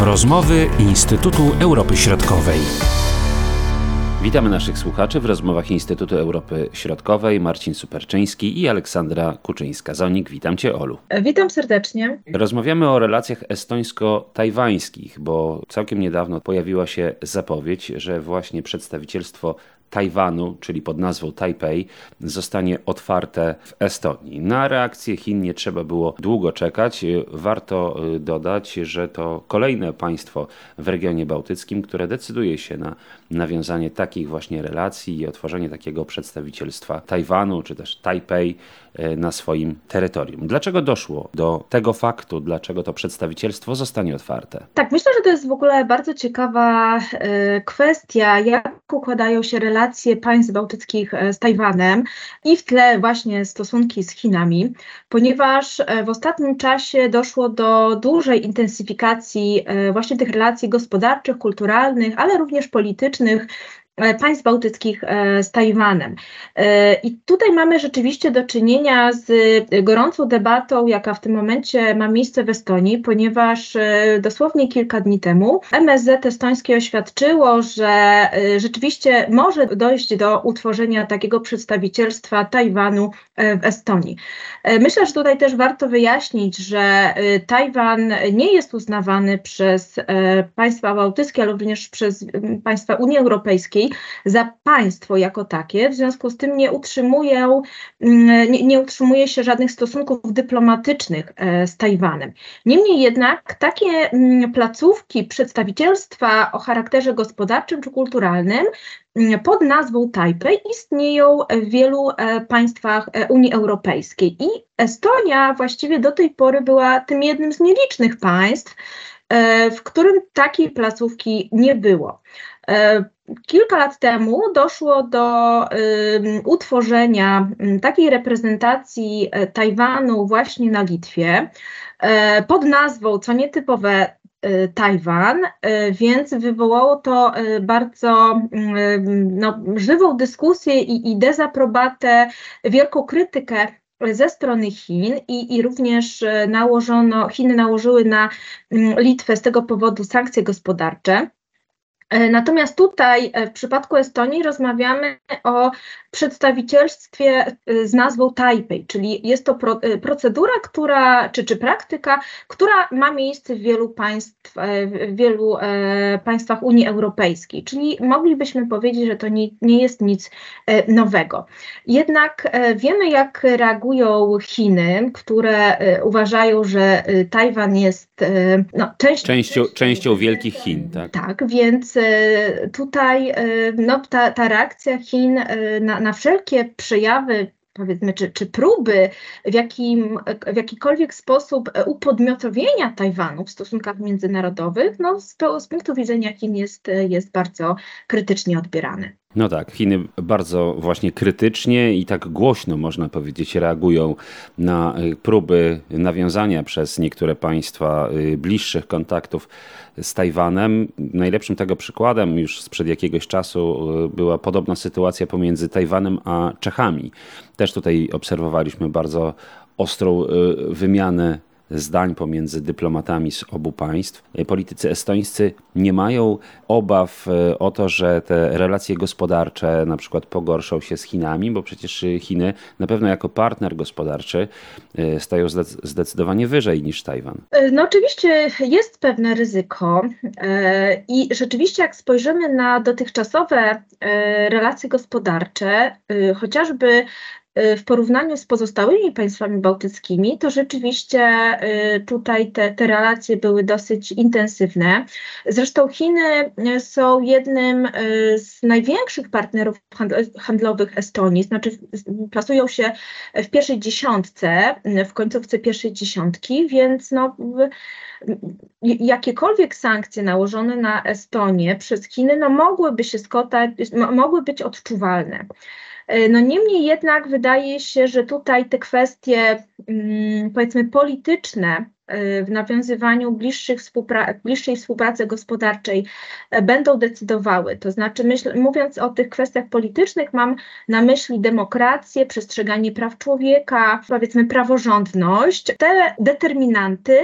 Rozmowy Instytutu Europy Środkowej. Witamy naszych słuchaczy w rozmowach Instytutu Europy Środkowej. Marcin Superczyński i Aleksandra Kuczyńska-Zonik. Witam Cię, Olu. Witam serdecznie. Rozmawiamy o relacjach estońsko-tajwańskich, bo całkiem niedawno pojawiła się zapowiedź, że właśnie przedstawicielstwo Tajwanu, czyli pod nazwą Tajpej, zostanie otwarte w Estonii. Na reakcję Chin nie trzeba było długo czekać. Warto y, dodać, że to kolejne państwo w regionie bałtyckim, które decyduje się na nawiązanie takich właśnie relacji i otworzenie takiego przedstawicielstwa Tajwanu, czy też Tajpej y, na swoim terytorium. Dlaczego doszło do tego faktu, dlaczego to przedstawicielstwo zostanie otwarte? Tak, myślę, że to jest w ogóle bardzo ciekawa y, kwestia, jak układają się relacje relacje państw bałtyckich e, z Tajwanem i w tle właśnie stosunki z Chinami, ponieważ e, w ostatnim czasie doszło do dużej intensyfikacji e, właśnie tych relacji gospodarczych, kulturalnych, ale również politycznych państw bałtyckich e, z Tajwanem. E, I tutaj mamy rzeczywiście do czynienia z gorącą debatą, jaka w tym momencie ma miejsce w Estonii, ponieważ dosłownie kilka dni temu MSZ estońskie oświadczyło, że rzeczywiście może dojść do utworzenia takiego przedstawicielstwa Tajwanu w Estonii. Myślę, że tutaj też warto wyjaśnić, że Tajwan nie jest uznawany przez państwa bałtyckie, ale również przez państwa Unii Europejskiej za państwo jako takie, w związku z tym nie utrzymują, mm, nie, nie utrzymuje się żadnych stosunków dyplomatycznych e, z Tajwanem. Niemniej jednak takie mm, placówki przedstawicielstwa o charakterze gospodarczym czy kulturalnym mm, pod nazwą Tajpej istnieją w wielu e, państwach e, Unii Europejskiej i Estonia właściwie do tej pory była tym jednym z nielicznych państw, w którym takiej placówki nie było. Kilka lat temu doszło do utworzenia takiej reprezentacji e, Tajwanu właśnie na Litwie y, pod nazwą, co nietypowe, Tajwan, więc wywołało to bardzo no, żywą dyskusję i, i dezaprobatę, wielką krytykę ze strony Chin i, i również nałożono, Chiny nałożyły na Litwę z tego powodu sankcje gospodarcze. E, natomiast tutaj e, w przypadku Estonii rozmawiamy o przedstawicielstwie e, z nazwą Taipei, czyli jest to pro, procedura, która, czy, czy praktyka, która ma miejsce w wielu państw, w wielu e, państwach Unii Europejskiej, czyli moglibyśmy powiedzieć, że to nie, nie jest nic e, nowego. Jednak e, wiemy, jak reagują Chiny, które uważają, że Tajwan jest no, część, częścią, częścią wielkich Chin. Tak, tak więc tutaj no, ta, ta reakcja Chin na, na wszelkie przejawy powiedzmy, czy, czy próby w, jakim, w jakikolwiek sposób upodmiotowienia Tajwanu w stosunkach międzynarodowych, no, z, z punktu widzenia Chin jest, jest bardzo krytycznie odbierany. No tak, Chiny bardzo właśnie krytycznie i tak głośno, można powiedzieć, reagują na y, próby nawiązania przez niektóre państwa y, bliższych kontaktów z Tajwanem. Najlepszym tego przykładem już sprzed jakiegoś czasu y, była podobna sytuacja pomiędzy Tajwanem a Czechami. Też tutaj obserwowaliśmy bardzo ostrą wymianę zdań pomiędzy dyplomatami z obu państw. Politycy estońscy nie mają obaw e, o to, że te relacje gospodarcze na przykład pogorszą się z Chinami, bo przecież Chiny na pewno jako partner gospodarczy e, stają zdecydowanie wyżej niż Tajwan. E, no oczywiście jest pewne ryzyko i rzeczywiście jak spojrzymy na dotychczasowe relacje gospodarcze, chociażby w porównaniu z pozostałymi państwami bałtyckimi, to rzeczywiście y, tutaj te, te relacje były dosyć intensywne. Zresztą Chiny y, są jednym z największych partnerów handlowych Estonii, znaczy plasują się w pierwszej dziesiątce, w końcówce pierwszej dziesiątki, więc no, jakiekolwiek sankcje nałożone na Estonię przez Chiny no, mogłyby się skotać, mogły być odczuwalne. E, no niemniej jednak wydaje się, że tutaj te kwestie mm, powiedzmy polityczne w nawiązywaniu bliższych współpra bliższej współpracy gospodarczej będą decydowały. To znaczy, mówiąc o tych kwestiach politycznych, mam na myśli demokrację, przestrzeganie praw człowieka, powiedzmy praworządność. Te determinanty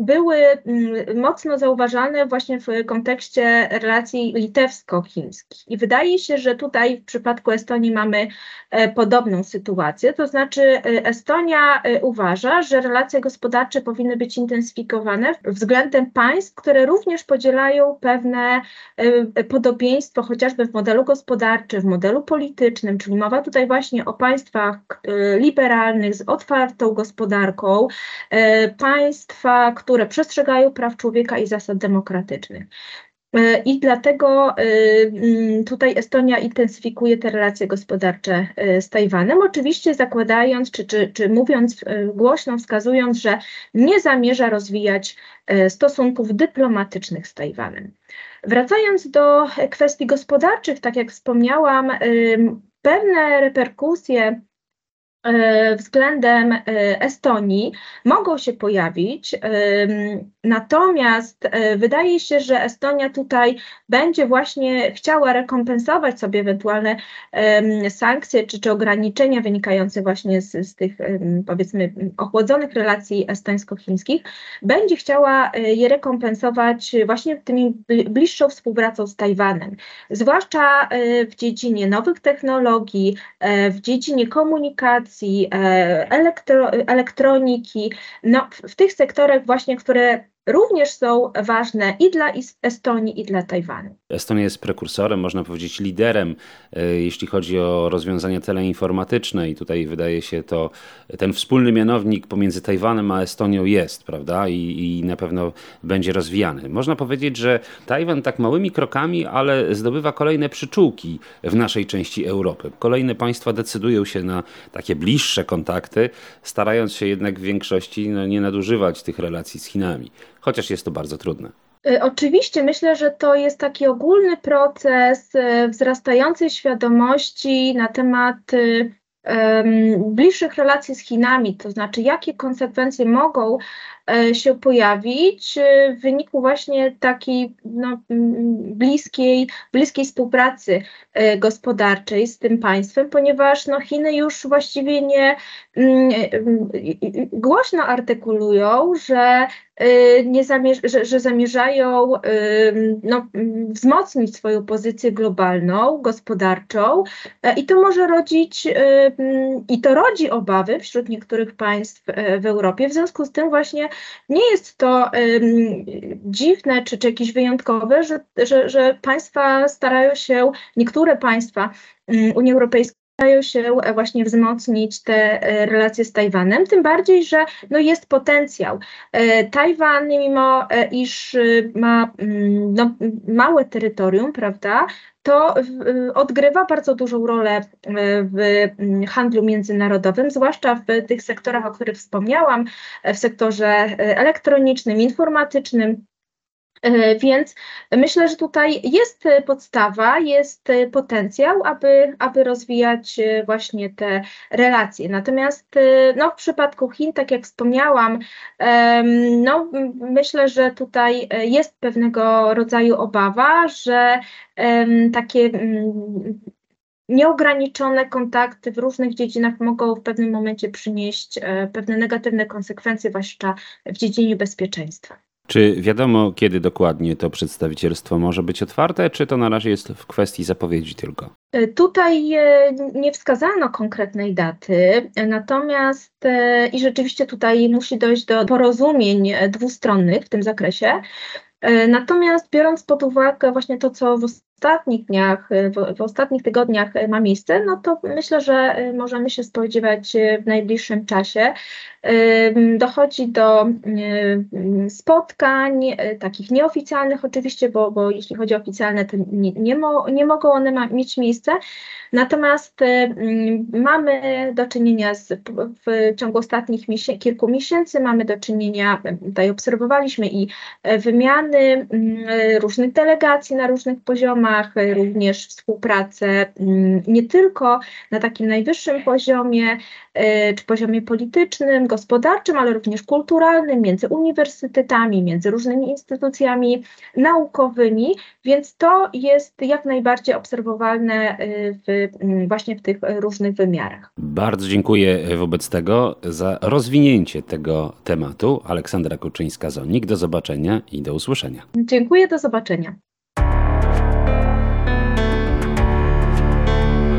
były mm, mocno zauważalne właśnie w kontekście relacji litewsko-chińskich. I wydaje się, że tutaj w przypadku Estonii mamy e, podobną sytuację, to znaczy e, Estonia e, uważa, że relacje gospodarcze powinny być intensyfikowane względem państw, które również podzielają pewne podobieństwo chociażby w modelu gospodarczym, w modelu politycznym, czyli mowa tutaj właśnie o państwach liberalnych z otwartą gospodarką, państwa, które przestrzegają praw człowieka i zasad demokratycznych. E, I dlatego e, mm, tutaj Estonia intensyfikuje te relacje gospodarcze e, z Tajwanem, oczywiście zakładając, czy, czy, czy mówiąc głośno, wskazując, że nie zamierza rozwijać stosunków dyplomatycznych z Tajwanem. Wracając do kwestii gospodarczych, tak jak wspomniałam, pewne reperkusje względem e, Estonii mogą się pojawić, natomiast e, wydaje się, że Estonia tutaj będzie właśnie chciała rekompensować sobie ewentualne sankcje czy, czy ograniczenia wynikające właśnie z, z tych powiedzmy ochłodzonych relacji estońsko-chińskich, będzie chciała je rekompensować właśnie tymi bliższą współpracą z Tajwanem, zwłaszcza w dziedzinie nowych technologii, w dziedzinie komunikacji, komunikacji, e, elektro, elektroniki, no, w, w tych sektorach właśnie, które również są ważne i dla Estonii, i dla Tajwanu. Estonia jest prekursorem, można powiedzieć liderem, e, jeśli chodzi o rozwiązania teleinformatyczne i tutaj wydaje się to, ten wspólny mianownik pomiędzy Tajwanem a Estonią jest, prawda? I, i na pewno będzie rozwijany. Można powiedzieć, że Tajwan tak małymi krokami, ale zdobywa kolejne przyczółki w naszej części Europy. Kolejne państwa decydują się na takie bliższe kontakty, starając się jednak w większości no, nie nadużywać tych relacji z Chinami chociaż jest to bardzo trudne. Y, oczywiście myślę, że to jest taki ogólny proces y, wzrastającej świadomości na temat um, bliższych relacji z Chinami, to znaczy jakie konsekwencje mogą się pojawić e, w wyniku właśnie takiej no, bliskiej, bliskiej współpracy e, gospodarczej z tym państwem, ponieważ no, Chiny już właściwie nie głośno artykulują, że nie zamierz, że, że zamierzają no, wzmocnić swoją pozycję globalną, gospodarczą i to może rodzić, i to rodzi obawy wśród niektórych państw w Europie. W związku z tym właśnie nie jest to dziwne czy, czy jakieś wyjątkowe, że, że, że państwa starają się, niektóre państwa Unii Europejskiej starają się właśnie wzmocnić te e, relacje z Tajwanem, tym bardziej, że no jest potencjał. E, Tajwan, mimo e, iż ma no, małe terytorium, prawda, to odgrywa bardzo dużą rolę w handlu międzynarodowym, zwłaszcza w tych sektorach, o których wspomniałam, w sektorze elektronicznym, informatycznym, E, więc myślę, że tutaj jest podstawa, jest potencjał, aby, aby rozwijać e, właśnie te relacje. Natomiast e, no, w przypadku Chin, tak jak wspomniałam, no, myślę, że tutaj jest pewnego rodzaju obawa, że takie nieograniczone kontakty w różnych dziedzinach mogą w pewnym momencie przynieść pewne negatywne konsekwencje, zwłaszcza w dziedzinie bezpieczeństwa. Czy wiadomo, kiedy dokładnie to przedstawicielstwo może być otwarte, czy to na razie jest w kwestii zapowiedzi tylko? E, tutaj e, nie wskazano konkretnej daty, natomiast e, i rzeczywiście tutaj musi dojść do porozumień dwustronnych w tym zakresie. Natomiast biorąc pod uwagę właśnie to, co w ostatnich dniach, w, w, ostatnich tygodniach ma miejsce, no to myślę, że możemy się spodziewać w najbliższym czasie Dochodzi do spotkań, takich nieoficjalnych oczywiście, bo, bo jeśli chodzi o oficjalne, to nie, nie, mo, nie mogą one ma, mieć miejsca. Natomiast mamy do czynienia z, w ciągu ostatnich kilku miesięcy, mamy do czynienia, tutaj obserwowaliśmy i wymiany różnych delegacji na różnych poziomach, ramach również współpracy mm, nie tylko na takim najwyższym poziomie, czy poziomie politycznym, gospodarczym, ale również kulturalnym, między uniwersytetami, między różnymi instytucjami naukowymi, więc to jest jak najbardziej obserwowalne w, mm, właśnie w tych różnych wymiarach. Bardzo dziękuję wobec tego za rozwinięcie tego tematu. Aleksandra Kuczyńska-Zonik, do zobaczenia i do usłyszenia. Dziękuję, do zobaczenia.